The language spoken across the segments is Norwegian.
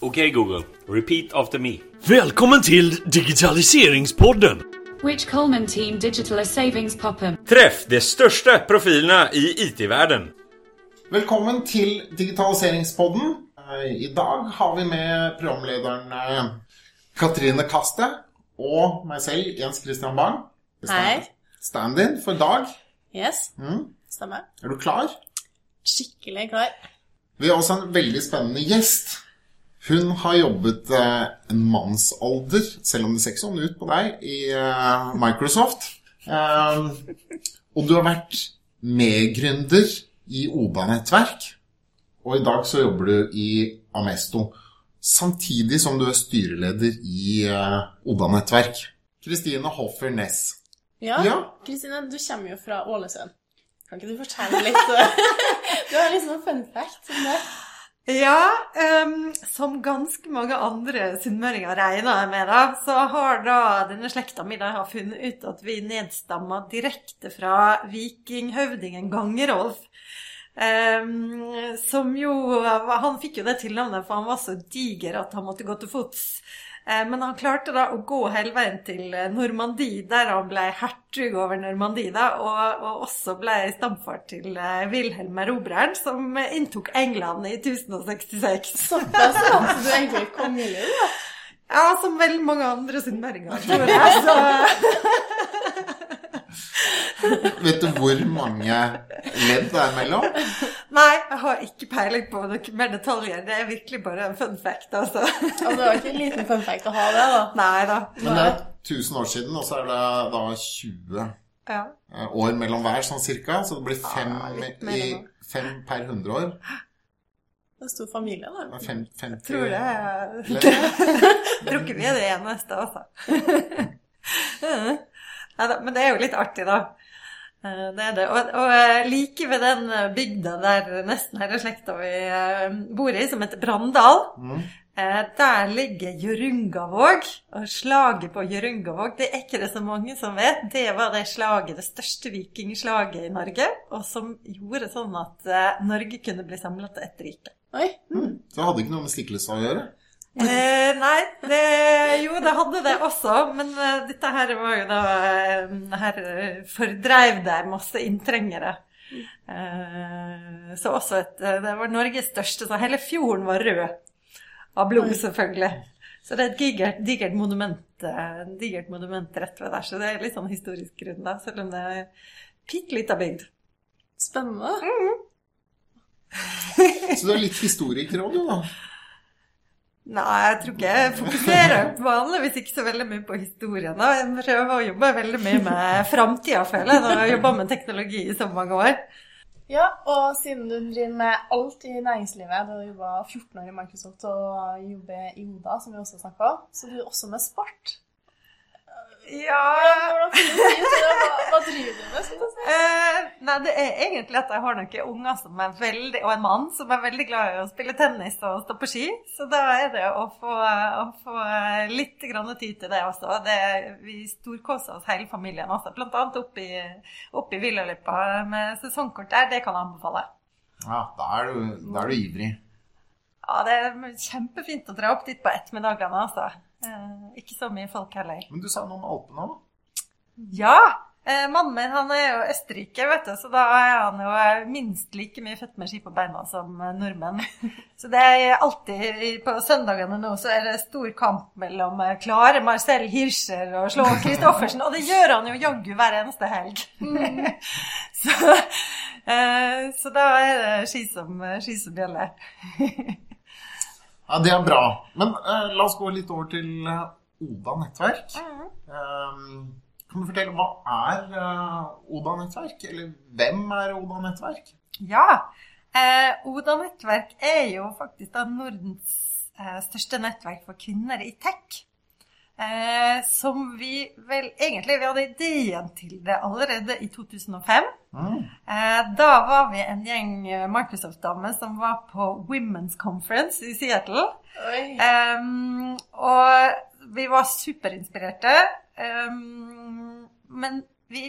Okej Google, repeat after me. Välkommen till Digitaliseringspodden! Which Coleman Team Digital Savings Poppen? Träff de största profilerna i IT-världen. Velkommen til Digitaliseringspodden. Eh, I dag har vi med programlederen eh, Katrine Kaste og meg selv, Jens Christian Bang. Hei. Stand-in for Dag. Yes, Mm. stemmer. Er du klar? Skikkelig klar. Vi har også en veldig spennende gjest. Hun har jobbet eh, en mannsalder, selv om det ser ikke sånn ut på deg, i eh, Microsoft. Eh, og du har vært medgründer i OBA-nettverk. Og i dag så jobber du i Amesto. Samtidig som du er styreleder i Oda-nettverk. Kristine Hoffer Næss. Ja, Ja. Kristine, du kommer jo fra Ålesund. Kan ikke du fortelle litt Du har liksom en fun fact om det. Ja, um, som ganske mange andre sunnmøringer regner jeg med, da, så har da denne slekta mi da har funnet ut at vi nedstammer direkte fra vikinghøvdingen Gangerolf. Um, som jo Han fikk jo det tilnavnet, for han var så diger at han måtte gå til fots. Eh, Men han klarte da å gå hele veien til eh, Normandie, der han ble hertug over Normandie, da, og, og også ble stamfar til eh, Wilhelm Erobreren, som inntok England i 1066. Såpass. Så du egentlig kongelig, da. Ja, som veldig mange andre sunnmøringer, tror jeg. Så Vet du hvor mange ledd det er mellom? nei, jeg har ikke peiling på noe mer detaljer. Det er virkelig bare en fun fact, altså. Ja, det var ikke en liten fun fact å ha det, da. Nei da. Men det er 1000 år siden, og så er det da 20 Ja. eh, år mellom hver, sånn cirka. Så det blir fem, ja, i, fem per 100 år. Det er stor familie, da. fem, 50 Tror det. ikke vi er det eneste, altså. Neida, men det er jo litt artig, da. Eh, Det er det. Og, og eh, like ved den eh, bygda der nesten hele slekta vi bor i, som heter Brandal, Mm. eh, der ligger Jørungavåg. Og slaget på Jørungavåg, det er ikke det så mange som vet, det var det slaget, det største vikingslaget i Norge, og som gjorde sånn at Norge kunne bli samla til ett rike. Oi. Så det hadde ikke noe med Stiklestad å gjøre. Eh, nei, det, jo det hadde det også, men eh, dette her var jo da eh, Her eh, fordreiv det masse inntrengere. Eh, så også et Det var Norges største, så hele fjorden var rød av blod, selvfølgelig. Så det er et digert, digert monument digert monument rett ved der, så det er litt sånn historisk grunn, da, selv om det er bitte lita bygd. Spennende. Så du er litt historiker òg, du, da. Nei, jeg tror ikke jeg fokuserer vanligvis ikke så veldig mye på historien. da. Jeg prøver å jobbe veldig mye med framtida, føler jeg, når jeg har jobba med teknologi i så mange år. Ja, og siden du driver med alt i næringslivet, du har jobba 14 år i Microsoft og jobber i Oda, som vi også snakka om, så du er også med sport. Ja? Hva, hva driver du med? skal jeg si? Nei, det er egentlig at jeg har noen unger som er veldig, og en mann som er veldig glad i å spille tennis og stå på ski. Så da er det å få, å få litt grann tid til det også. Det, vi storkoser oss hele familien også. Blant annet oppe i, oppe i Villaløypa med sesongkort der. Det kan jeg anbefale. Ja, da er du, da er du ivrig. Ja, det er kjempefint å dra opp dit på ettermiddagene, altså. Eh, ikke så mye folk heller. Men du sa noe om Alpene òg? Ja! Eh, mannen min han er jo Østerrike, vet du, så da er han jo eh, minst like mye født med ski på beina som eh, nordmenn. Så det er alltid På søndagene nå så er det stor kamp mellom eh, klare Marcel Hirscher og slå Christoffersen, og det gjør han jo jaggu hver eneste helg. så, eh, så da er det ski som, ski som gjelder. Ja, det er bra. Men eh, la oss gå litt over til Oda nettverk. Eh, kan du fortelle hva er eh, Oda nettverk? Eller hvem er Oda nettverk? Ja. Eh, Oda nettverk er jo faktisk da Nordens eh, største nettverk for kvinner i tech. Eh, som vi vel egentlig Vi hadde ideen til det allerede i 2005. Mm. Eh, da var vi en gjeng eh, Microsoft-damer som var på Women's Conference i Seattle. Ehm, og vi var superinspirerte. Um, men vi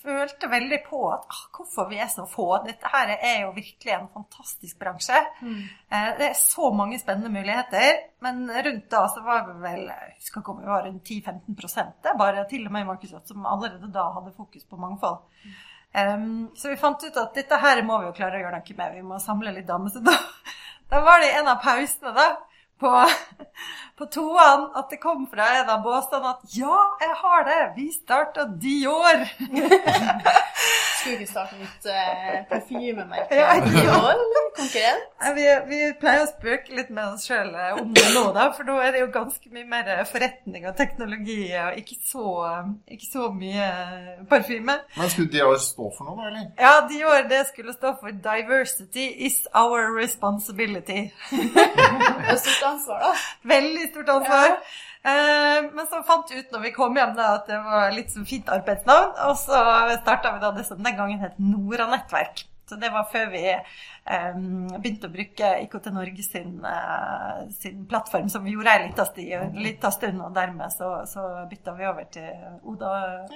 følte veldig på at ah, hvorfor vi er så få. Dette her er jo virkelig en fantastisk bransje. Eh, det er så mange spennende muligheter. Men rundt da så var vi vel jeg husker ikke om vi var rundt 10-15 Det er bare til og med i Markedsrådet som allerede da hadde fokus på mangfold. Um, så vi fant ut at dette her må vi jo klare å gjøre noe med. Vi må samle litt damer. Så da, da var det en av pausene, da på, på toene at det kom fra en av båsene at ja, jeg har det, vi starta Dior. Skulle ikke starte nytt eh, parfymemerke Ja, Dior eller? Konkurrent? Vi, vi pleier å spøke litt med oss sjøl om det nå, da, for da er det jo ganske mye mer forretning og teknologi og ikke så, ikke så mye parfyme. Men skulle Dior stå for noe, da, eller? Ja, Dior det skulle stå for 'Diversity is our responsibility'. Ansvar, da. Veldig stort ansvar. Eh, men så fant vi ut når vi kom hjem da, at det var litt sånn fint arbeidsnavn. Og så starta vi da det som den gangen het Nora Nettverk. Så det var før vi eh, begynte å bruke IKT Norge sin, eh, sin plattform, som vi gjorde ei lita stund, og dermed så, så bytta vi over til Oda,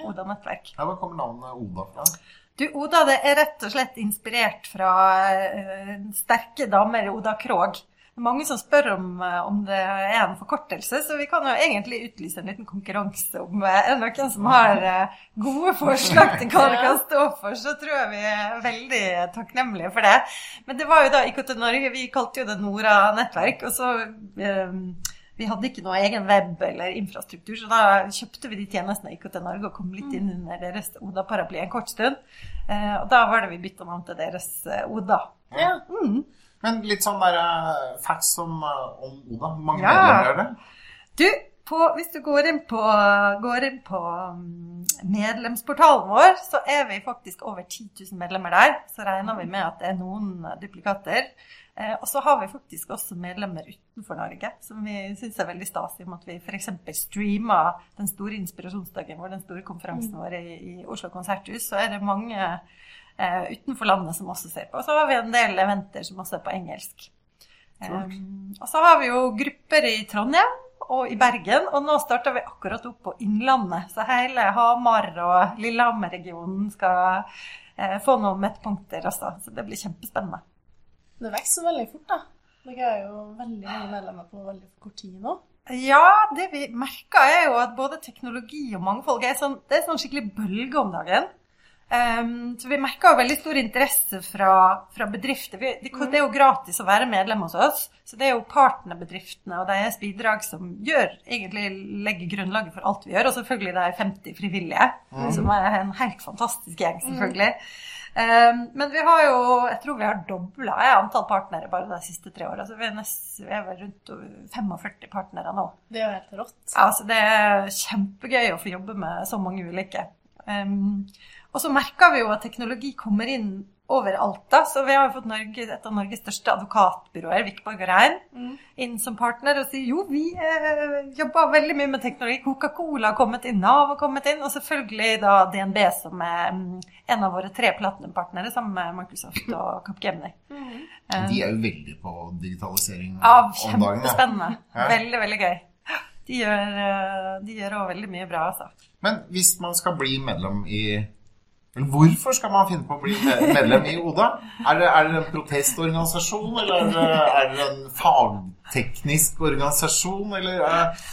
Oda Nettverk. Ja, Hvor kommer navnet Oda fra? Du, Oda det er rett og slett inspirert fra uh, sterke damer Oda Krog. Det er mange som spør om, eh, om det er en forkortelse, så vi kan jo egentlig utlyse en liten konkurranse om eh, er det noen som har eh, gode forslag til hva det kan stå for, så tror jeg vi er veldig takknemlige for det. Men det var jo da IKT Norge, vi kalte jo det Nora nettverk, og så eh, vi hadde ikke noe egen web eller infrastruktur, så da kjøpte vi de tjenestene i IKT Norge og kom litt inn under deres Oda-paraply en kort stund. Og da var det vi bytta navn til deres Oda. Ja. Men litt sånn der uh, facts om, eh, om Oda. Mange Ja. medlemmer gjør det? Du, på, hvis du går inn på, går inn på mm, medlemsportalen vår, så er vi faktisk over 10 000 medlemmer der. Så regner vi med at det er noen duplikater. Eh, og så har vi faktisk også medlemmer utenfor Norge, som vi syns er veldig stas. I og med at vi f.eks. streama den store inspirasjonsdagen vår, den store konferansen vår i, i Oslo konserthus, så er det mange eh, utenfor landet som også ser på. Og så har vi en del eventer som også er på engelsk. Um, og så har vi jo grupper i Trondheim og i Bergen, og nå starter vi akkurat opp på Innlandet. Så hele Hamar og Lillehammer-regionen skal eh, få noen midtpunkter også. Så det blir kjempespennende. Det vokser veldig fort, da. Dere er jo veldig mange medlemmer på veldig kort tid nå. Ja, det vi merker er jo at både teknologi og mangfold er sånn, det er sånn skikkelig bølge om dagen. Ehm, så vi merker jo veldig stor interesse fra, fra bedrifter. Vi, det, det er jo gratis å være medlem hos oss. Så det er jo partnerbedriftene og deres bidrag som gjør, egentlig legger grunnlaget for alt vi gjør. Og selvfølgelig det er 50 frivillige, som er en helt fantastisk gjeng, selvfølgelig. Um, men vi har jo, jeg tror vi har dobla antall partnere bare de siste tre åra. Så vi er, nest, vi er vel rundt 45 partnere nå. Det er jo helt rått. Ja, altså det er kjempegøy å få jobbe med så mange ulike. Um, og så merker vi jo at teknologi kommer inn overalt. da, Så vi har jo fått Norge, et av Norges største advokatbyråer, Vikborg og Rein, inn som partner og sier jo, vi eh, jobber veldig mye med teknologi. Coca-Cola har kommet inn, Nav har kommet inn, og selvfølgelig da DNB som er mm, en av våre tre platinumpartnere sammen med Microsoft og Capgemini. De er jo veldig på digitalisering Ja, om dagen. Ja. kjempespennende. Ja. Veldig, veldig gøy. De gjør, òg også veldig mye bra, altså. Men hvis man skal bli medlem i eller Hvorfor skal man finne på å bli medlem i Oda? Er det, er det en protestorganisasjon, eller er det, er det en fagteknisk organisasjon, eller eh,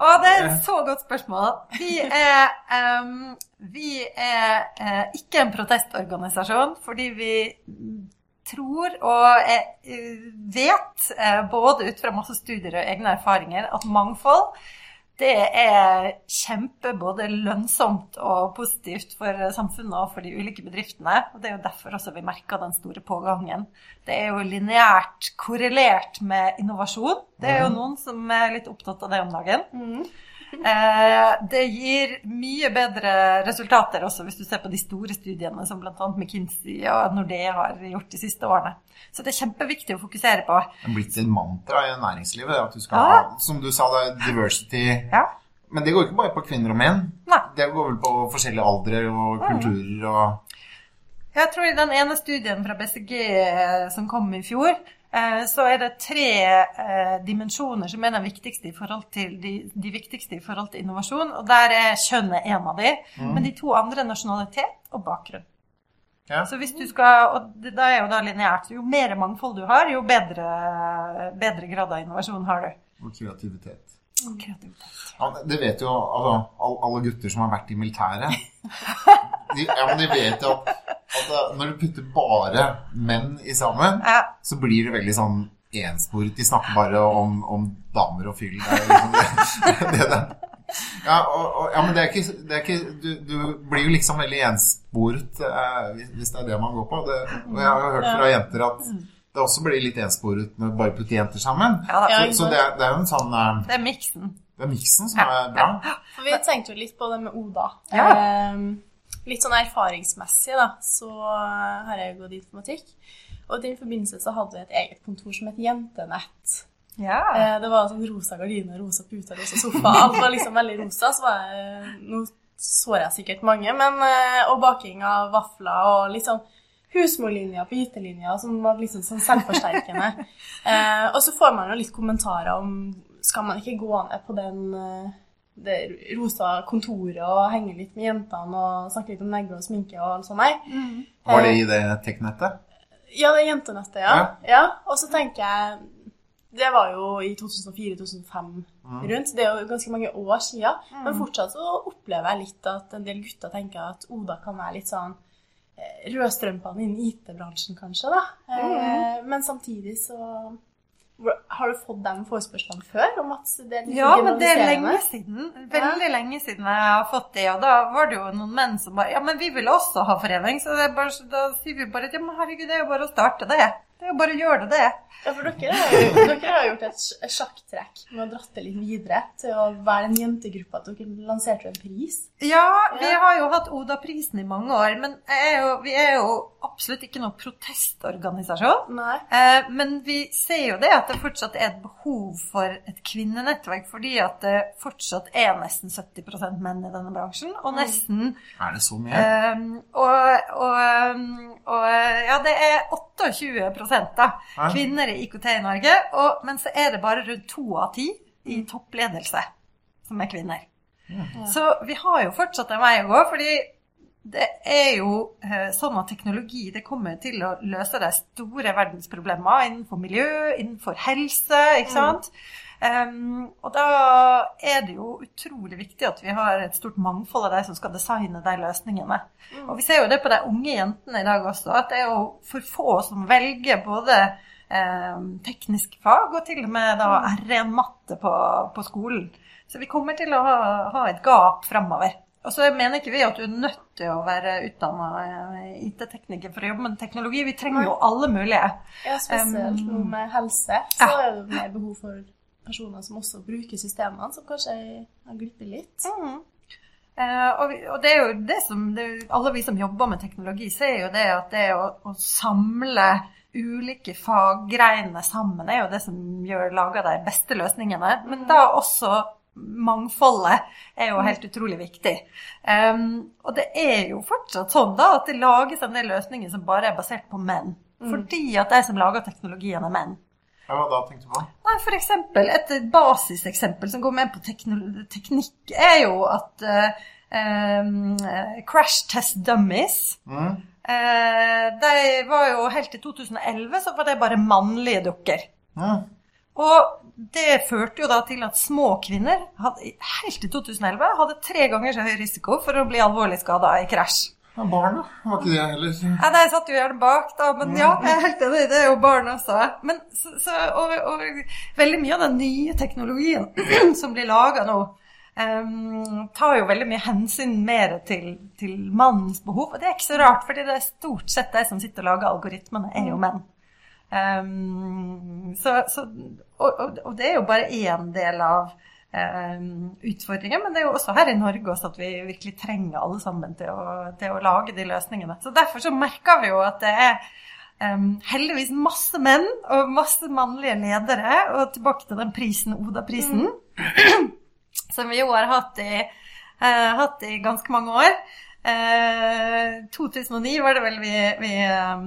Å, det er et så godt spørsmål. Vi er, um, vi er uh, ikke en protestorganisasjon fordi vi tror og eh, vet, både ut fra masse studier og egne erfaringer, at mangfold det er kjempe både lønnsomt og positivt for samfunnet og for de ulike bedriftene. Og det er jo derfor også vi merker den store pågangen. Det er jo lineært korrelert med innovasjon. Det er jo noen som er litt opptatt av det om dagen. Eh, det gir mye bedre resultater også hvis du ser på de store studiene som bl.a. McKinsey og Nordea har gjort de siste årene. Så det er kjempeviktig å fokusere på. det er blitt et mantra i næringslivet? At du skal Ja. ha, som du sa, det er diversity Ja. Men det går ikke bare på kvinner og menn. Nei. Det går vel på forskjellige aldre og kulturer og Jeg tror i den ene studien fra BCG som kom i fjor, eh, så er det tre eh, dimensjoner som er de viktigste til, de, de viktigste i forhold til innovasjon. Og der er kjønnet en av de. Men de to andre er nasjonalitet og bakgrunn. Ja. Så hvis du skal, og det, da er jo da lineært, jo mer mangfold du har, jo bedre, bedre grad av innovasjon har du. Og kreativitet. Kreativitet. Ja, det vet jo altså, alle gutter som har vært i militæret. De, ja, men de vet jo at, at eh, når du putter bare menn i sammen, Ja. så blir det veldig sånn ensporet. De snakker bare om, om damer og fyll. Det er liksom det, det, det. Ja, og, og, ja, men det er ikke, det er ikke du, du blir jo liksom veldig ensporet eh, hvis- hvis det er det man går på. Det, og jeg har jo hørt fra jenter at det også blir litt ensporet når du bare putter jenter sammen. Ja Så, så det, er, det er jo en sånn eh, Det er miksen. Det er miksen som er bra. For vi tenkte jo litt på det med Oda. Ja. Ehm, litt sånn erfaringsmessig, da, så har jeg jo gått informatikk. Og i den forbindelse så hadde vi et eget kontor som het Jentenett. Ja. Eh, Det var sånn rosa gardiner, rosa puter, rosa sofa. Alt var liksom veldig rosa. Så var jeg, nå sår jeg sikkert mange, men eh, Og baking av vafler og litt sånn husmorlinja på IT-linja som var liksom sånn selvforsterkende. Eh, og så får man jo litt kommentarer om skal man ikke gå ned på den eh, det rosa kontoret og henge litt med jentene og snakke litt om negler og sminke og alt sånt der. Var det i det teknettet? Ja, det er jentenettet, ja. ja. Og så tenker jeg Det var jo i 2004-2005 rundt. Det er jo ganske mange år siden. Men fortsatt så opplever jeg litt at en del gutter tenker at Oda kan være litt sånn eh, rødstrømpene innen IT-bransjen, kanskje, da. Eh, Men samtidig så Har du fått den forespørselen før om at det er litt Ja, men det er lenge siden. Veldig lenge siden jeg har fått det. Og da var det jo noen menn som bare Ja, men vi vil også ha forening. Så det bare, da sier vi bare Ja, men herregud, det er jo bare å starte det. Det er jo bare å gjøre det, det. Ja, for dere har, jo, dere har gjort et sjakktrekk med å dratt det litt videre til å være en jentegruppe, at dere lanserte en pris. Ja, vi Ja. har jo hatt Oda-prisen i mange år, men er jo, vi er jo absolutt ikke noen protestorganisasjon. Nei. Eh, men vi ser jo det at det fortsatt er et behov for et kvinnenettverk, fordi at det fortsatt er nesten 70% menn i denne bransjen, og nesten Er det så mye? Eh, og, og, um, og ja, det er 28 da, Ja. kvinner i IKT i Norge, og, men så er det bare rundt to av ti i toppledelse som er kvinner. Så vi har jo fortsatt en vei å gå, fordi det er jo eh, sånn at teknologi det kommer til å løse de store verdensproblemer innenfor miljø, innenfor helse, ikke sant? Um, og da er det jo utrolig viktig at vi har et stort mangfold av de som skal designe de løsningene. Og vi ser jo det på de unge jentene i dag også, at det er jo for få som velger både eh, tekniske fag og til og med da R1-matte på, på skolen. Så vi kommer til å ha, ha et gap framover. Og så mener ikke vi at du er nødt til å være utdanna IT-tekniker for å jobbe med teknologi. Vi trenger jo alle mulige. Ja, spesielt Um, med helse, så ja. er det behov for personer som også bruker systemene, som kanskje har glippet litt. Eh, og, og det er jo det som det, jo- Alle vi som jobber med teknologi, ser jo det at det å, å samle ulike faggreiner sammen er jo det som gjør, lager de beste løsningene. Men da også mangfoldet er jo helt utrolig viktig. Um, og det er jo fortsatt sånn da at det lages en del løsninger som bare er basert på menn. Fordi at de som lager teknologien, er menn. Hva da tenkte du på? Nei, for eksempel, et basiseksempel som går med på teknikk, er jo at uh, um, Crash Test Dummies Mm. uh, De var jo helt til 2011 så var det bare mannlige dukker. Mm. Og det førte jo da til at små kvinner hadde, helt til 2011 hadde tre ganger så høy risiko for å bli alvorlig skada i krasj. Ja, barn, da? Var ikke det heller? Ja, jeg satt jo gjerne bak, da, men ja, jeg er helt enig, det er jo barn også. Men, så, så, og, og veldig mye av den nye teknologien som blir laga nå, um, tar jo veldig mye hensyn mer til, til mannens behov. Og det er ikke så rart, fordi det er stort sett de som sitter og lager algoritmene, er jo menn. Um, så, så, og, og, og det er jo bare én del av em, utfordringen, men det er jo også her i Norge også at vi virkelig trenger alle sammen til å, til å lage de løsningene. Så derfor så merker vi jo at det er Um, heldigvis masse menn og masse mannlige ledere, og tilbake til den prisen, Oda-prisen, som vi jo har hatt i, uh, hatt i ganske mange år. Eh, 2009 var det vel vi, vi eh,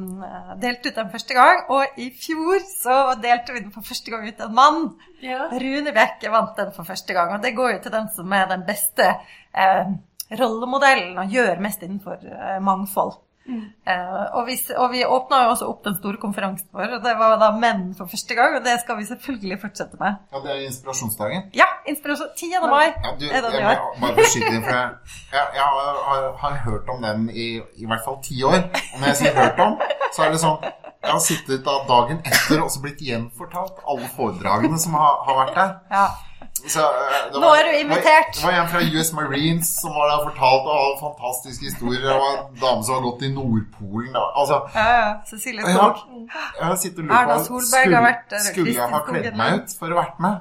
delte ut den første gang, og i fjor så delte vi den for første gang ut til en mann. Ja. Rune Bjerke vant den for første gang, og det går jo til den som er den beste eh, rollemodellen og gjør mest innenfor eh, mangfold. Eh, og, vi, og vi åpna jo også opp den store konferansen vår, og det var da menn for første gang, og det skal vi selvfølgelig fortsette med. Ja, det er inspirasjonsdagen. Ja, inspirasjon 10. mai Ja, du, er den jeg i år. bare beskytte deg, for jeg, jeg, jeg har, har, har hørt om den i, i hvert fall ti år. Og når jeg sier 'hørt om', så er det sånn Jeg har sittet da dagen etter og så blitt gjenfortalt alle foredragene som har, har vært der. Ja. Så, eh, det Nå er du invitert. Det var, var en fra US Marines som var der og fortalte alle fantastiske historier. Det var en dame som har gått i Nordpolen. Altså, Ja, ja. Cecilie lurt Erna Solberg har vært skulle, skulle jeg ha kledd meg ut for å vært med.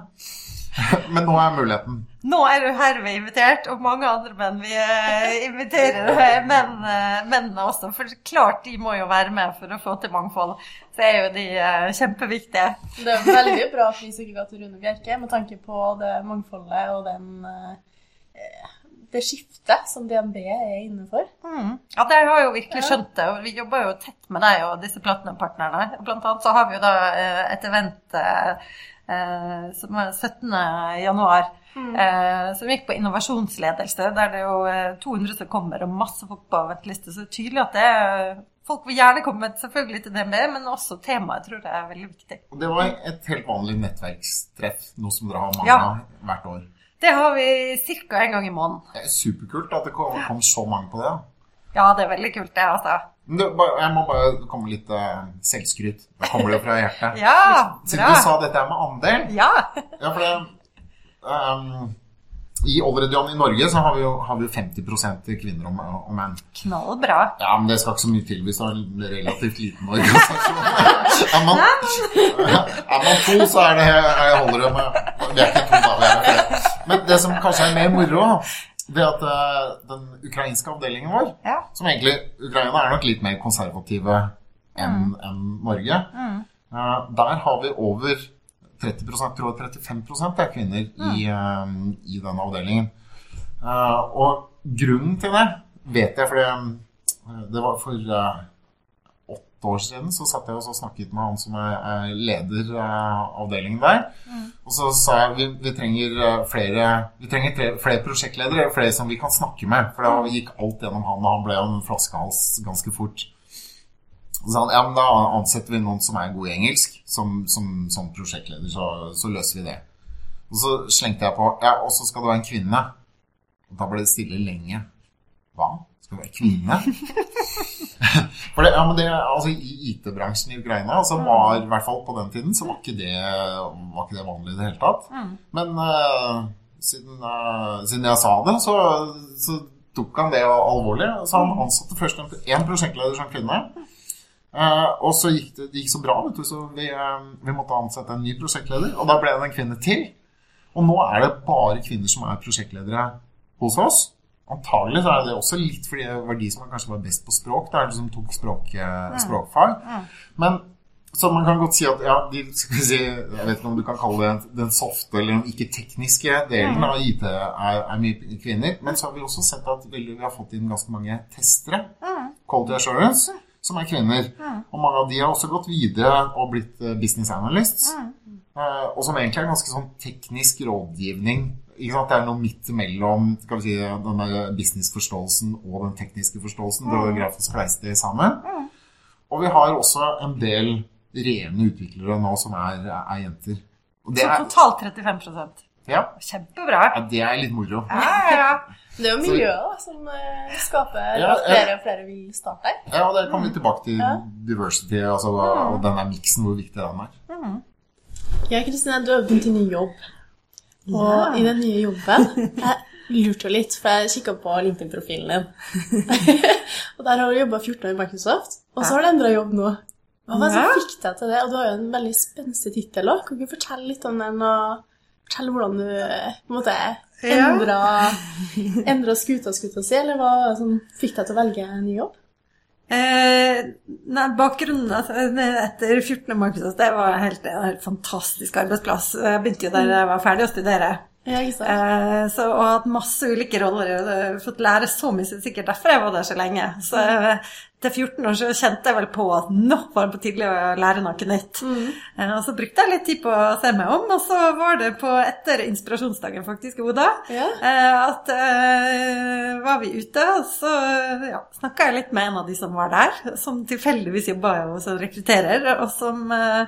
Men nå er muligheten. Nå er du herved invitert, og mange andre menn. Vi eh, inviterer menn, eh, mennene også, for klart de må jo være med for å få til mangfold. Så er jo de eh, kjempeviktige. Det er veldig bra pris ikke ga til Rune Bjerke, med tanke på det mangfoldet og den eh, det skiftet som DNB er innenfor. Mm. Ja, dere har jo virkelig skjønt det, og vi jobber jo tett med deg og disse platinumpartnerne. Blant annet så har vi jo da et event som er 17. januar, eh, som gikk på innovasjonsledelse, der det er jo eh, 200 som kommer og masse folk på venteliste. Så det er tydelig at det er Folk vil gjerne komme selvfølgelig til DNB, men også temaet tror jeg er veldig viktig. Og det var et helt vanlig nettverkstreff, noe som dere har mange Ja. av hvert år. Det har vi ca. en gang i måneden. Det er superkult at det kom så mange på det. Ja, det er veldig kult, det, altså. Det, jeg må bare komme litt eh, selvskryt. Da kommer det jo fra hjertet. Ja, Siden du sa dette her med andel Ja. Ja, for det um, I Olderedian i Norge så har vi jo, har vi 50% kvinner og, og menn. Knallbra. Ja, men det skal ikke så mye til hvis du har en relativt liten organisasjon. Er man, er man to, så er det jeg holder det med Vi er ikke to, da. Er. Men det som kanskje er mer moro, det at eh, den ukrainske avdelingen vår, Ja. som egentlig Ukraina er nok litt mer konservative enn enn Norge, eh, der har vi over 30% tror jeg 35 er kvinner i, eh, i den avdelingen. Og grunnen til det vet jeg, fordi det var for eh, år siden så satt jeg og snakket med han som er, er leder av avdelingen der. Og så sa jeg vi, vi trenger eh, flere Vi trenger tre, flere prosjektledere, flere som vi kan snakke med. For da gikk alt gjennom han, og han ble en flaskehals ganske fort. Så sa han ja, men da ansetter vi noen som er god i engelsk, som, som, som prosjektleder, så, så løser vi det. Og så slengte jeg på ja, og så skal det være en kvinne. Og da ble det stille lenge. Hva? Skal det være kvinne? For det, ja, men det, altså I IT-bransjen i Ukraina altså var i hvert fall på den tiden så var ikke det, var ikke det vanlig i det hele tatt. Men uh, siden, uh, siden jeg sa det, så, så tok han det alvorlig. Så han ansatte først en prosjektleder som kvinne. Uh, og så gikk det, det gikk så bra, vet du, så vi, vi måtte ansette en ny prosjektleder. Og da ble det en kvinne til. Og nå er det bare kvinner som er prosjektledere hos oss. Antagelig så er det også litt fordi det var de som kanskje var best på språk. Det er de som tok språk, eh, språkfag. Men så man kan godt si at ja, de, si, jeg vet ikke om du kan kalle det den softe eller den ikke-tekniske delen av IT er, er mye kvinner. Men så har vi også sett at vi vi har fått inn ganske mange testere. Quality Assurance som er kvinner. Og mange av de har også gått videre og blitt eh, business analysts. Eh, og som egentlig er ganske sånn teknisk rådgivning. Ikke sant? Det er noe midt mellom skal vi si, denne businessforståelsen og den tekniske forståelsen. Det er grafisk spleist det sammen. Og vi har også en del rene utviklere nå som er, er jenter. Og det Så totalt 35% ja, Kjempebra. ja, det er litt moro. Ja, ja, ja. Det er jo miljøet da, som uh, skaper Ja, at flere og flere vil starte her. Ja, og der kommer vi tilbake til Ja. diversity altså, og denne miksen, hvor viktig den er. Ja, Kristine, du har begynt i ny jobb. Og i den nye jobben Jeg lurte jo litt, for jeg kikka på LinkedIn-profilen din. og der har du jobba 14 år i Microsoft, og så har du endra jobb nå. Hva var det som fikk deg til det? Og du har jo en veldig spenstig tittel òg. Kan du fortelle litt om den, og fortelle hvordan du på en måte Ja. endra, endra skuta, skuta si, eller hva som fikk deg til å velge en ny jobb? Eh, nei, bakgrunnen altså, etter 14. Microsoft, det var helt, en helt fantastisk arbeidsplass. Jeg begynte jo der jeg var ferdig å studere. Ja? Eh, så, og hatt masse ulike roller eh, fått lære så mye. Så er sikkert derfor jeg var der så lenge. Så eh, til 14 år så kjente jeg vel på at nå var det på tide å lære noe nytt. Eh, og så brukte jeg litt tid på å se meg om, og så var det på etter inspirasjonsdagen faktisk Oda Ja. eh, at eh, var vi ute, og så ja, snakka jeg litt med en av de som var der, som tilfeldigvis jobba som rekrutterer, og som eh,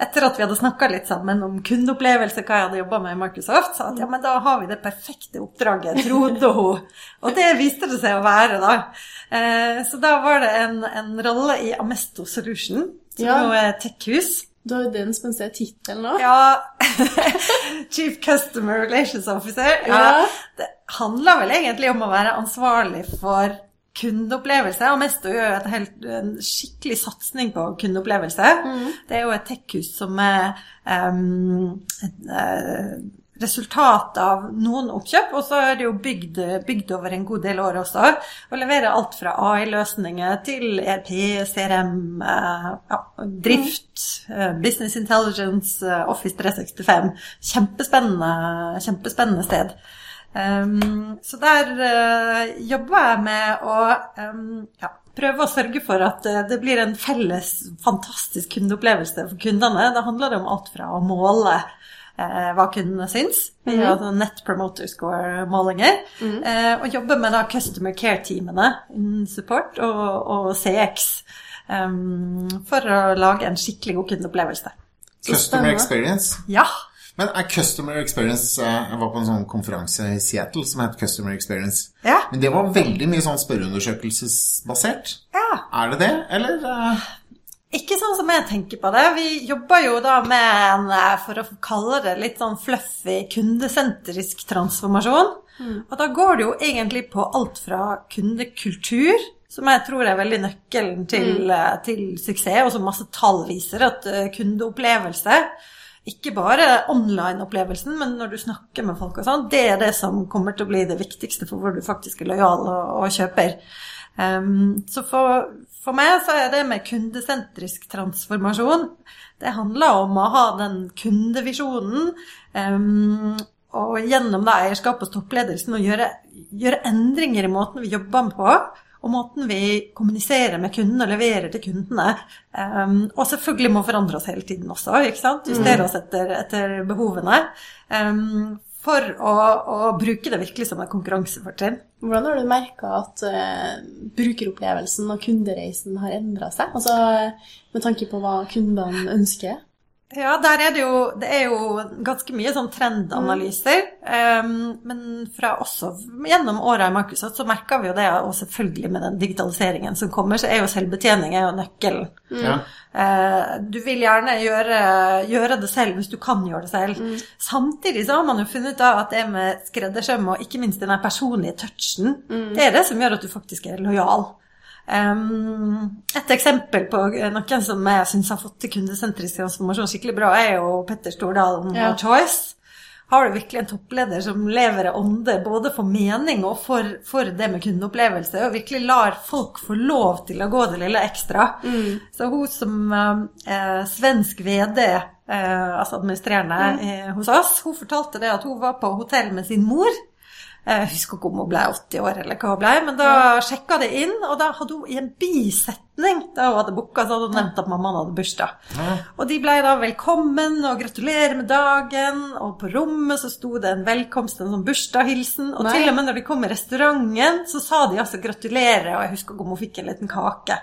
etter at vi hadde snakka litt sammen om kundeopplevelse, hva jeg hadde jobba med i Microsoft, sa at ja, men da har vi det perfekte oppdraget, trodde hun. Og det viste det seg å være, da. Eh, så da var det en, en rolle i Amesto Solution, som Ja. er tech-hus. Du har jo den spenstige tittelen nå. Ja Chief Customer Relations Officer. Ja, Ja. det handler vel egentlig om å være ansvarlig for kundeopplevelse. Og Mesto gjør jo et helt, en skikkelig satsing på kundeopplevelse. Det er jo et tech-hus som er um, et uh, resultat av noen oppkjøp, og så er det jo bygd, bygd over en god del år også. Og leverer alt fra AI-løsninger til ERP, CRM, eh, ja, drift, eh, business intelligence, Office 365. Kjempespennende, kjempespennende sted. Um, så der uh, jobber jeg med å um, ja, prøve å sørge for at uh, det blir en felles, fantastisk kundeopplevelse for kundene. Det handler om alt fra å måle uh, hva kundene syns, mm -hmm. altså Net Promoter Score-målinger, uh, og jobbe med da customer care-teamene innen support og, og CX um, for å lage en skikkelig god kundeopplevelse. Customer experience. Ja, Men er customer experience eh, Jeg var på en sånn konferanse i Seattle som het Customer Experience. Ja. Men det var veldig mye sånn spørreundersøkelsesbasert. ja. Er det det, eller? eh, Ikke sånn som jeg tenker på det. Vi jobber jo da med en, eh, for å kalle det litt sånn fluffy, kundesentrisk transformasjon. Og da går det jo egentlig på alt fra kundekultur, som jeg tror er veldig nøkkelen til, mm. til suksess, og som masse tall viser at kundeopplevelse ikke bare online-opplevelsen, men når du snakker med folk og sånn, det er det som kommer til å bli det viktigste for hvor du faktisk er lojal og, og kjøper. Um, så for, for meg så er det med kundesentrisk transformasjon Det handler om å ha den kundevisjonen. Um, og gjennom da eierskap og toppledelsen å gjøre, gjøre endringer i måten vi jobber på. Og måten vi kommuniserer med kunden og leverer til kundene. Um, og selvfølgelig må forandre oss hele tiden også. ikke sant? Justere oss etter, etter behovene. Um, for å, å bruke det virkelig som et konkurransefortrinn. Hvordan har du merka at uh, brukeropplevelsen og kundereisen har endra seg? Altså med tanke på hva kundene ønsker? Ja, der er det jo Det er jo ganske mye sånn trendanalyser. Um, men fra også gjennom åra i Microsoft så merka vi jo det, og selvfølgelig med den digitaliseringen som kommer, så er jo selvbetjening er jo nøkkelen. Ja. Uh, du vil gjerne gjøre, gjøre det selv hvis du kan gjøre det selv. Samtidig så har man jo funnet ut av at det med skreddersøm og ikke minst den personlige touchen, det er det som gjør at du faktisk er lojal. Et eksempel på noen som jeg syns har fått til kundesentrisk transformasjon skikkelig bra, er jo Petter Stordalen Ja. og Choice. Har du virkelig en toppleder som lever av ånde både for mening og for, for det med kundeopplevelse, og virkelig lar folk få lov til å gå det lille ekstra. Så hun som eh, svensk VD, eh, altså administrerende eh, hos oss, hun fortalte det at hun var på hotell med sin mor. Jeg husker ikke om hun ble 80 år, eller hva hun ble, men da sjekka det inn, og da hadde hun i en bisetning da hun hadde booka, så hadde hun nevnt at mammaen hadde bursdag. Og de ble da velkommen og gratulerer med dagen, og på rommet så sto det en velkomst, en sånn bursdagshilsen, og Nei. til og med når de kom i restauranten, så sa de altså gratulerer, og jeg husker ikke om hun fikk en liten kake.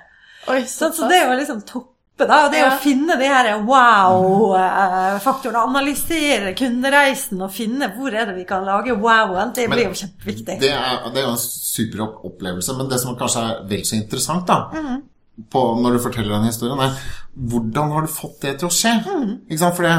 Oi, Så, så det var liksom toppe, da. Det Ja. å finne de her wow-faktorene, analysere kundereisen og finne hvor er det vi kan lage wowen, det Men blir jo kjempeviktig. Det er, det er jo en super opplevelse, men det som kanskje er vel så interessant da, på, når du forteller den historien, er hvordan har du fått det til å skje? Ikke sant? For det,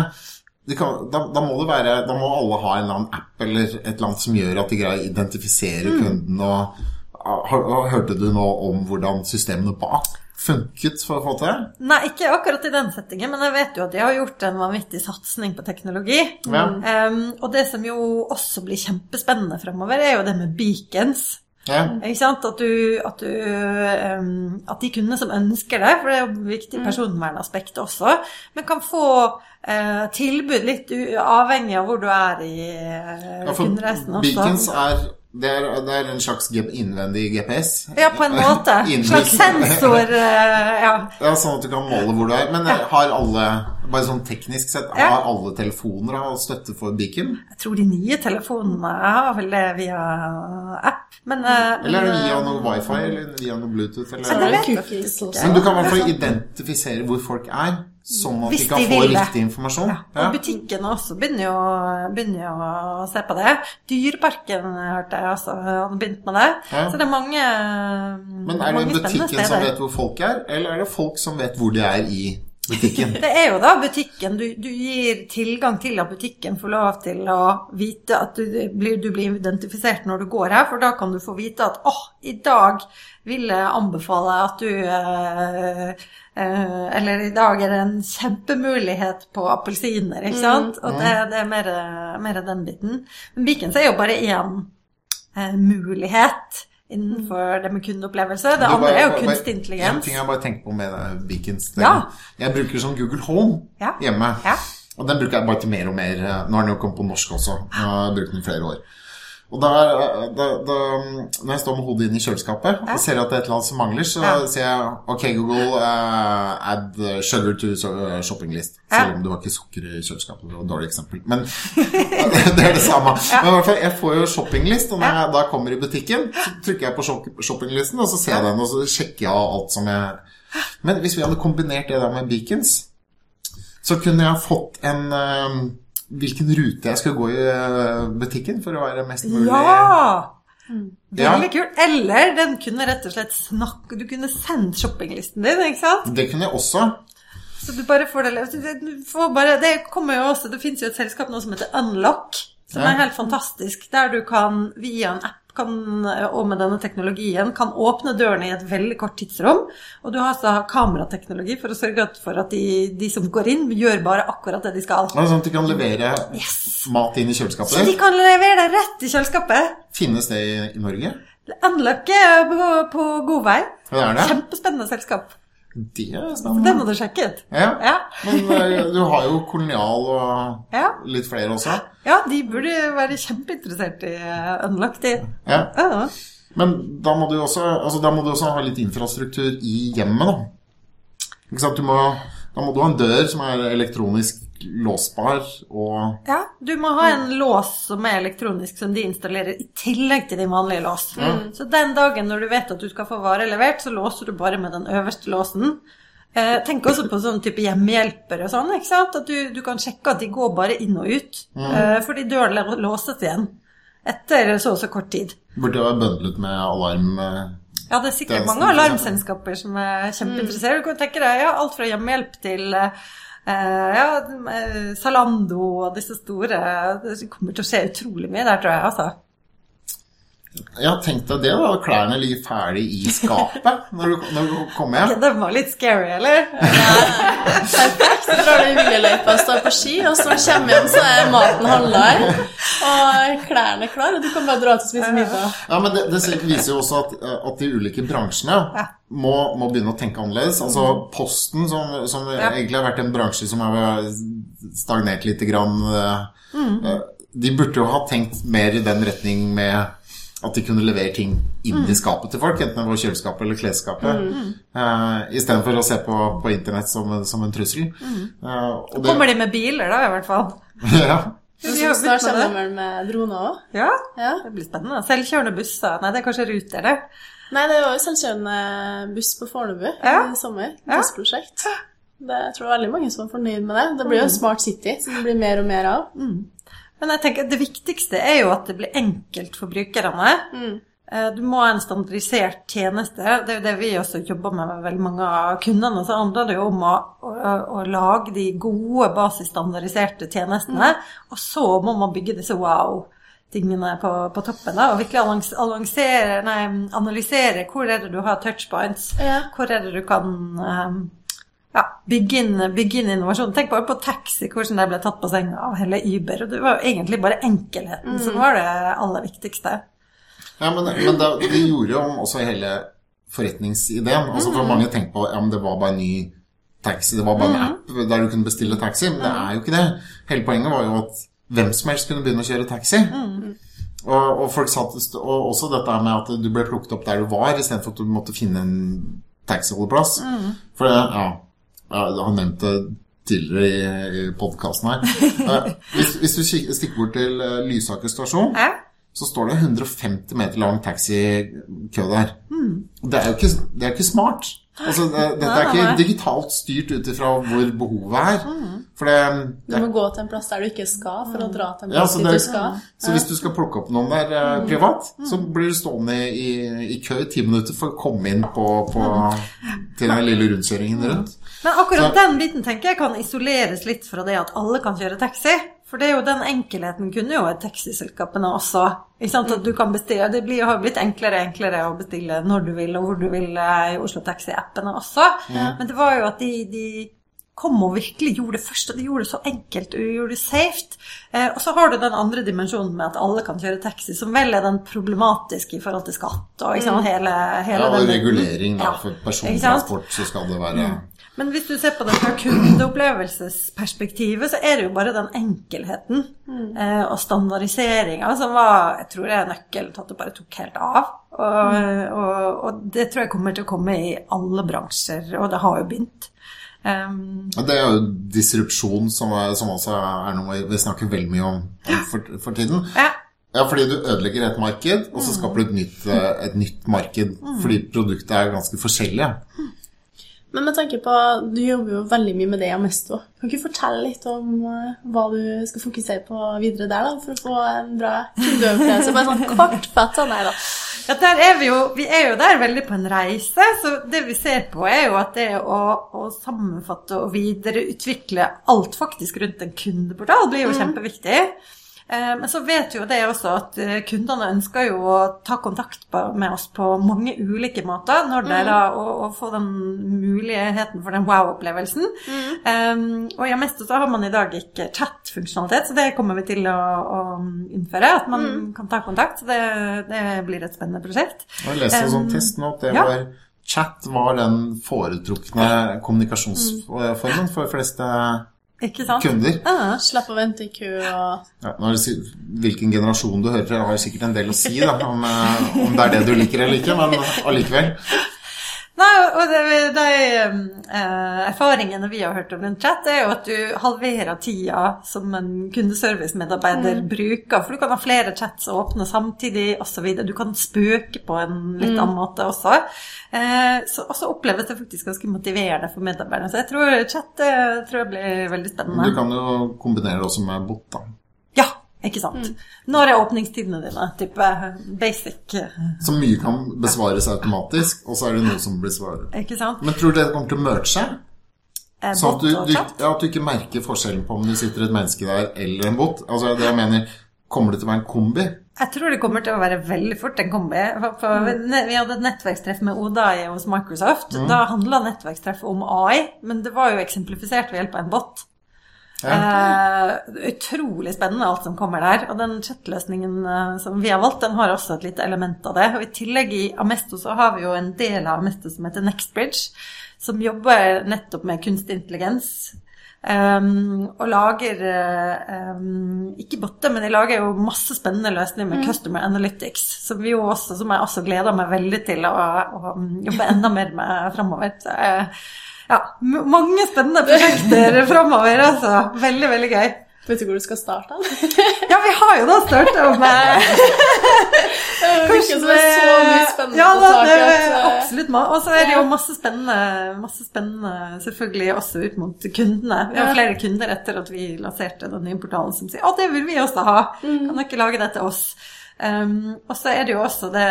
det kan, da, da, må det være, da må alle ha en eller annen app eller et eller annet som gjør at de greier å identifisere kunden. Og, har, har- hørte du nå om hvordan systemene bak funket for å få til? Nei, ikke akkurat i den settingen, men jeg vet jo at de har gjort en vanvittig satsing på teknologi. Ja. Um, og det som jo også blir kjempespennende fremover, er jo det med beacons. Ja. Ikke sant? At, du, at, du, um, at de kundene som ønsker det, for det er jo et viktig personvernaspekt også, men kan få uh, tilbud litt u avhengig av hvor du er i uh, Ja, kundereisen også. Beacons er det, er det er en slags innvendig GPS. Ja, på en måte. En slags sensor. eh, ja. Ja, Sånn at du kan måle hvor du er. Men har alle, bare sånn teknisk sett, Ja. har alle telefoner har støtte for beacon? Jeg tror de nye telefonene har vel det via app, men eh, Eller er det via eh, noe wifi, eller via noe Bluetooth? Eller? du vet jeg ikke. Men du kan i hvert fall identifisere hvor folk er, sånn at Hvis de kan de få vil riktig informasjon. Og butikkene også begynner jo, begynner jo å se på det. Dyreparken hørte jeg også hadde begynt med det. Ja. Så det er mange Men er det butikken som vet hvor folk er, eller er det folk som vet hvor de er i butikken? Det er jo da butikken. Du, du gir tilgang til at butikken får lov til å vite at du blir, du blir identifisert når du går her, for da kan du få vite at åh, i dag vil jeg anbefale at du eh, eh, Eller i dag er det en kjempemulighet på appelsiner, ikke sant? Og det, det er mer, mer den biten. Men Vikens er jo bare én eh, mulighet innenfor det med kundeopplevelse. Det andre er jo kunstig En ting jeg bare tenker på med Beacons Ja. Jeg bruker sånn Google Home Ja. hjemme. Ja. Og den bruker jeg bare til mer og mer. Nå har den jo kommet på norsk også. Jeg har brukt den i flere år. Og da, da, da, når jeg står med hodet inn i kjøleskapet og ser at det er et eller annet som mangler, så sier jeg OK, Google, uh, add sugar to so- shopping list. Selv om det var ikke sukker i kjøleskapet. Det var et dårlig eksempel. Men det er det samme. Men i hvert fall, jeg får jo shoppinglist, og når jeg da kommer i butikken, så trykker jeg på shoppinglisten, og så ser jeg den, og så sjekker jeg alt som jeg Men hvis vi hadde kombinert det der med beacons, så kunne jeg fått en eh, Hvilken rute jeg skal gå i eh, butikken for å være mest mulig Ja! Veldig Ja. kult. Eller den kunne rett og slett snakke Du kunne sende shoppinglisten din, ikke sant? Det kunne jeg også. Så du bare får det du får bare, Det kommer jo også Det fins jo et selskap nå som heter Unlock, som Ja. er helt fantastisk. Der du kan via en app kan, og med denne teknologien kan åpne dørene i et veldig kort tidsrom. Og du har altså kamerateknologi for å sørge for at de, de som går inn, gjør bare akkurat det de skal. Ja, Sånn at de kan levere Yes! mat inn i kjøleskapet? Så de kan levere det rett i kjøleskapet. Finnes det i, i Norge? Unlock er på, på god vei. Det er det. Kjempespennende selskap. Det er spennende. må du sjekke ut. Ja. Ja. Men eh, du har jo Kolonial og Ja. litt flere også. ja, de burde være kjempeinteressert i Unlocked. De. Ja. Ja. Men da må, du også, altså, da må du også ha litt infrastruktur i hjemmet, da. Ikke sant? Du må, da må du ha en dør som er elektronisk låsbar, og ja, du må ha en lås som er elektronisk, som de installerer i tillegg til din vanlige lås. Så den dagen når du vet at du skal få vare levert, så låser du bare med den øverste låsen. Eh, tenk også på sånn type hjemmehjelper og sånn, ikke sant? At du, du kan sjekke at de går bare inn og ut. Eh, fordi døren lå- låses igjen etter så og så kort tid. burde være bøndlet med alarm. eh, Ja, det er sikkert mange for alarmselskaper som er kjempeinteressert. Du kan tenke deg ja, alt fra hjemmehjelp til eh, ja, eh, Zalando og disse store Det kommer til å skje utrolig mye der, tror jeg. altså. Ja, tenk deg det, da. Klærne ligger ferdig i skapet når du, når du kommer hjem. Den var litt scary, eller? Perfekt. Så drar du i hvileløypa og står på ski, og så kommer hjem, så er maten halvlar, og klærne klar, og du kan bare dra ut og spise middag. Ja, men det, det viser jo også at, at de ulike bransjene må, må begynne å tenke annerledes. Altså Posten, som, som egentlig har vært en bransje som har stagnert lite grann mm. De burde jo ha tenkt mer i den retning med at de kunne levere ting inn i skapet til folk, enten det var kjøleskapet eller klesskapet, uh, istedenfor å se på, på internett som, som en trussel. Eh, og det, Kommer de med biler, da, i hvert fall? ja. Så Vi snart kommer de vel med droner òg. Ja, Ja. det blir spennende. Selvkjørende busser. Nei, det er kanskje Ruter, det. Nei, det var jo selvkjørende buss på Fornebu Ja. i sommer. Ja. Testprosjekt. Det, jeg tror det er veldig mange som er fornøyd med det. Det blir jo Smart City, som det blir mer og mer av. Men jeg tenker det viktigste er jo at det blir enkelt for brukerne. Mm. Du må ha en standardisert tjeneste. Det er jo det vi også jobber med med veldig mange av kundene. Så handler det jo om å, å, å lage de gode, basisstandardiserte tjenestene. Og så må man bygge disse wow-tingene på, på toppen. Da, og virkelig nei, analysere hvor er det du har touchpoints. Ja. Hvor er det du kan eh, ja, bygge inn, inn innovasjon. Tenk bare på taxi, hvordan det ble tatt på senga av hele Uber. Og det var jo egentlig bare enkelheten som var det aller viktigste. Ja, men, men det, det gjorde jo også hele forretningsideen. Altså For mange tenker på ja, men det var bare en ny taxi, det var bare en app der du kunne bestille taxi. Men det er jo ikke det. Hele poenget var jo at hvem som helst kunne begynne å kjøre taxi. Og, og folk satt, og også dette med at du ble plukket opp der du var, istedenfor at du måtte finne en taxiholdeplass. For det, ja, har nevnt det tidligere i, i podkasten her. Eh, Hvis, hvis du stikker bort til eh, Lysaker stasjon, Ja. så står det 150 meter lang taxikø der. Det er jo ikke, det er ikke smart. Altså, det, dette er ikke digitalt styrt ut ifra hvor behovet er. For det, Du må gå til en plass der du ikke skal, for å dra til en plass ja, dit du skal. så hvis du skal plukke opp noen der eh, privat, så blir du stående i, i kø i ti minutter for å komme inn på, på, til den lille rundkjøringen rundt. Men akkurat Så- den biten tenker jeg kan isoleres litt fra det at alle kan kjøre taxi. For det er jo den enkelheten kunne jo taxiselskapene også. Ikke sant? At du kan bestille, Det blir, har blitt enklere og enklere å bestille når du vil og hvor du vil eh, i Oslo Taxi-appene også. Men det var jo at de, de kom og virkelig gjorde det først, og de gjorde det så enkelt og de gjorde det safe. Eh, og så har du den andre dimensjonen med at alle kan kjøre taxi, som vel er den problematiske i forhold til skatt og ikke sant? hele, hele Ja, og den regulering da, Ja. for persontransport, så skal det være Men hvis du ser på det fra kundeopplevelsesperspektivet, så er det jo bare den enkelheten eh, og standardiseringa som var Jeg tror det er nøkkelen til at det bare tok helt av. Og, og, og det tror jeg kommer til å komme i alle bransjer, og det har jo begynt. Um, Det er jo disrupsjon, som, er, som også er noe vi snakker veldig mye om for, for tiden. ja. Ja, fordi du ødelegger et marked, og så skaper du et nytt, eh, et nytt marked. Fordi produktet er ganske forskjellige. Men med tanke på, du jobber jo veldig mye med det i Amesto. Kan ikke du fortelle litt om eh, hva du skal fokusere på videre der, da, for å få en bra kundeopplevelse? Bare sånn kortfattet sånn her, da. Ja, der er vi, jo, vi er jo der veldig på en reise, så det vi ser på er jo at det å, å sammenfatte og videreutvikle alt faktisk rundt en kundeportal blir jo kjempeviktig. Eh, Men så vet jo det også at eh, kundene ønsker jo å ta kontakt med oss på mange ulike måter når det er da å, å få den muligheten for den wow-opplevelsen. Um, og i Amesto så har man i dag ikke chat-funksjonalitet, så det kommer vi til å, å innføre. At man kan ta kontakt. Det, det blir et spennende prosjekt. Jeg leste en sånn Um, test nå at det ja. var Chat var den foretrukne kommunikasjonsformen for de fleste Ikke sant? kunder. Ja. slapp å vente i kø og Ja, når du, hvilken generasjon du hører fra, har sikkert en del å si da, om, eh, om det er det du liker eller ikke, men allikevel. Nei, og det, de eh, erfaringene vi har hørt om rundt chat, er jo at du halverer tida som en kundeservice-medarbeider bruker. For du kan ha flere chats åpne samtidig osv. Du kan spøke på en litt annen måte også. Eh, så, og så oppleves det faktisk ganske motiverende for medarbeiderne. Så jeg tror chat eh, tror jeg blir veldig spennende. Du kan jo kombinere det også med bot, da. Ikke sant. Når er åpningstidene dine? Type basic. eh, Så mye kan besvares automatisk, og så er det noe som blir svaret. Ikke sant? Men tror du det kommer til å merge seg? Eh, Så at du, du, ja, at du ikke merker forskjellen på om det sitter et menneske der eller en bot? Altså det jeg mener, Kommer det til å være en kombi? Jeg tror det kommer til å være veldig fort en kombi. For, for vi hadde et nettverkstreff med Odai hos Microsoft. Da handla nettverkstreffet om AI, men det var jo eksemplifisert ved hjelp av en bot. Eh, utrolig spennende alt som kommer der. Og den chatløsningen eh, som vi har valgt, den har også et lite element av det. Og i tillegg i Amesto så har vi jo en del av Amesto som heter NextBridge, som jobber nettopp med kunstig intelligens. Um, og lager um, ikke botter, men de lager jo masse spennende løsninger med Customer Analytics, som, vi jo også, som jeg også gleder meg veldig til å, å jobbe enda mer med framover. Så, uh, ja, mange spennende prosjekter framover, altså. Veldig, veldig gøy. Vet du hvor du skal starte? Ja, vi har jo da starta med som det er så mye spennende ja, da, det er eh, absolutt. Og så er det jo masse spennende, masse spennende selvfølgelig også ut mot kundene. Vi har flere kunder etter at vi lanserte den nye portalen som sier å, det vil vi også ha. Mm. Kan dere ikke lage det til oss? Um, og så er det jo også det,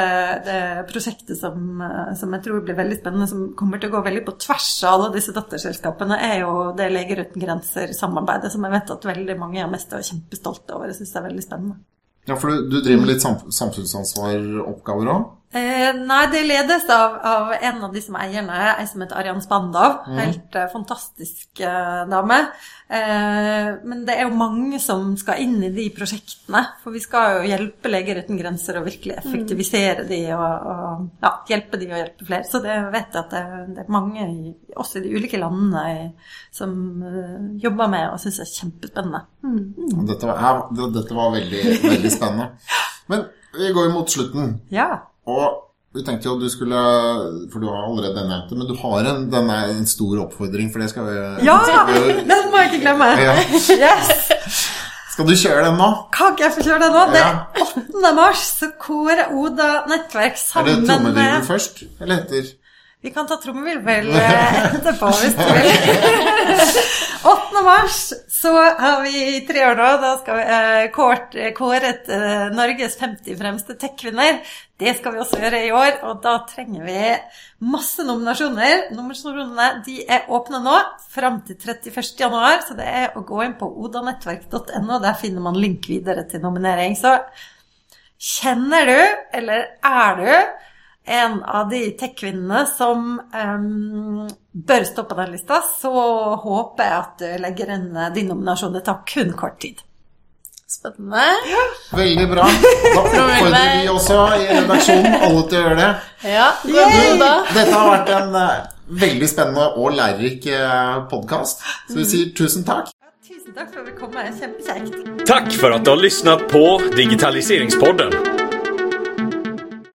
det prosjektet som, eh, som jeg tror blir veldig spennende, som kommer til å gå veldig på tvers av alle disse datterselskapene, er jo det Leger uten grenser-samarbeidet, som jeg vet at veldig mange er mest og kjempestolte over. Jeg syns det er veldig spennende. Ja, for du, du driver med litt sam samfunnsansvaroppgaver òg? Eh, nei, det ledes av, av en av de som er eierne, ei som heter Arian Spandav. Helt eh, fantastisk eh, dame. Eh, men det er jo mange som skal inn i de prosjektene. For vi skal jo hjelpe Leger uten grenser og virkelig effektivisere de og, og ja, hjelpe de og hjelpe flere. Så det vet jeg at det, det er mange, i, også i de ulike landene, i, som eh, jobber med og syns er kjempespennende. Dette var, ja, dette var veldig, veldig spennende. Men vi går jo mot slutten. Ja. Og vi tenkte jo at du skulle For du har allerede nevnt det, men du har en, den er en stor oppfordring, for det skal vi Ja! Den må jeg ikke glemme! Ja. Yes! Skal du kjøre den nå? Kan ikke jeg få kjøre den nå? Det er 8. mars, så kårer Oda Nettverk Er det sammen trommevirvel først, eller etter? Vi kan ta trommevirvel eh, etterpå hvis du vil. 8. mars så har vi i tre år nå, da skal vi eh, kårt, kåret eh, Norges 50 fremste tech-kvinner. Det skal vi også gjøre i år, og da trenger vi masse nominasjoner. Nominasjonene de er åpne nå fram til 31. januar, så det er å gå inn på odanettverk.no. Der finner man link videre til nominering. Så kjenner du, eller er du, en av de tech-kvinnene som um, bør stå på den lista, så håper jeg at du legger inn eh, din nominasjon. Det tar kun kort tid. Spennende. Veldig bra. Da oppfordrer vi også i redaksjonen alle til å gjøre det. Ja, Oda. Dette har vært en eh, veldig spennende og lærerik podkast, så vi sier tusen takk. Tusen takk for at du kom. Kjempekjekt. Takk for at du har lyssnat på Digitaliseringspodden.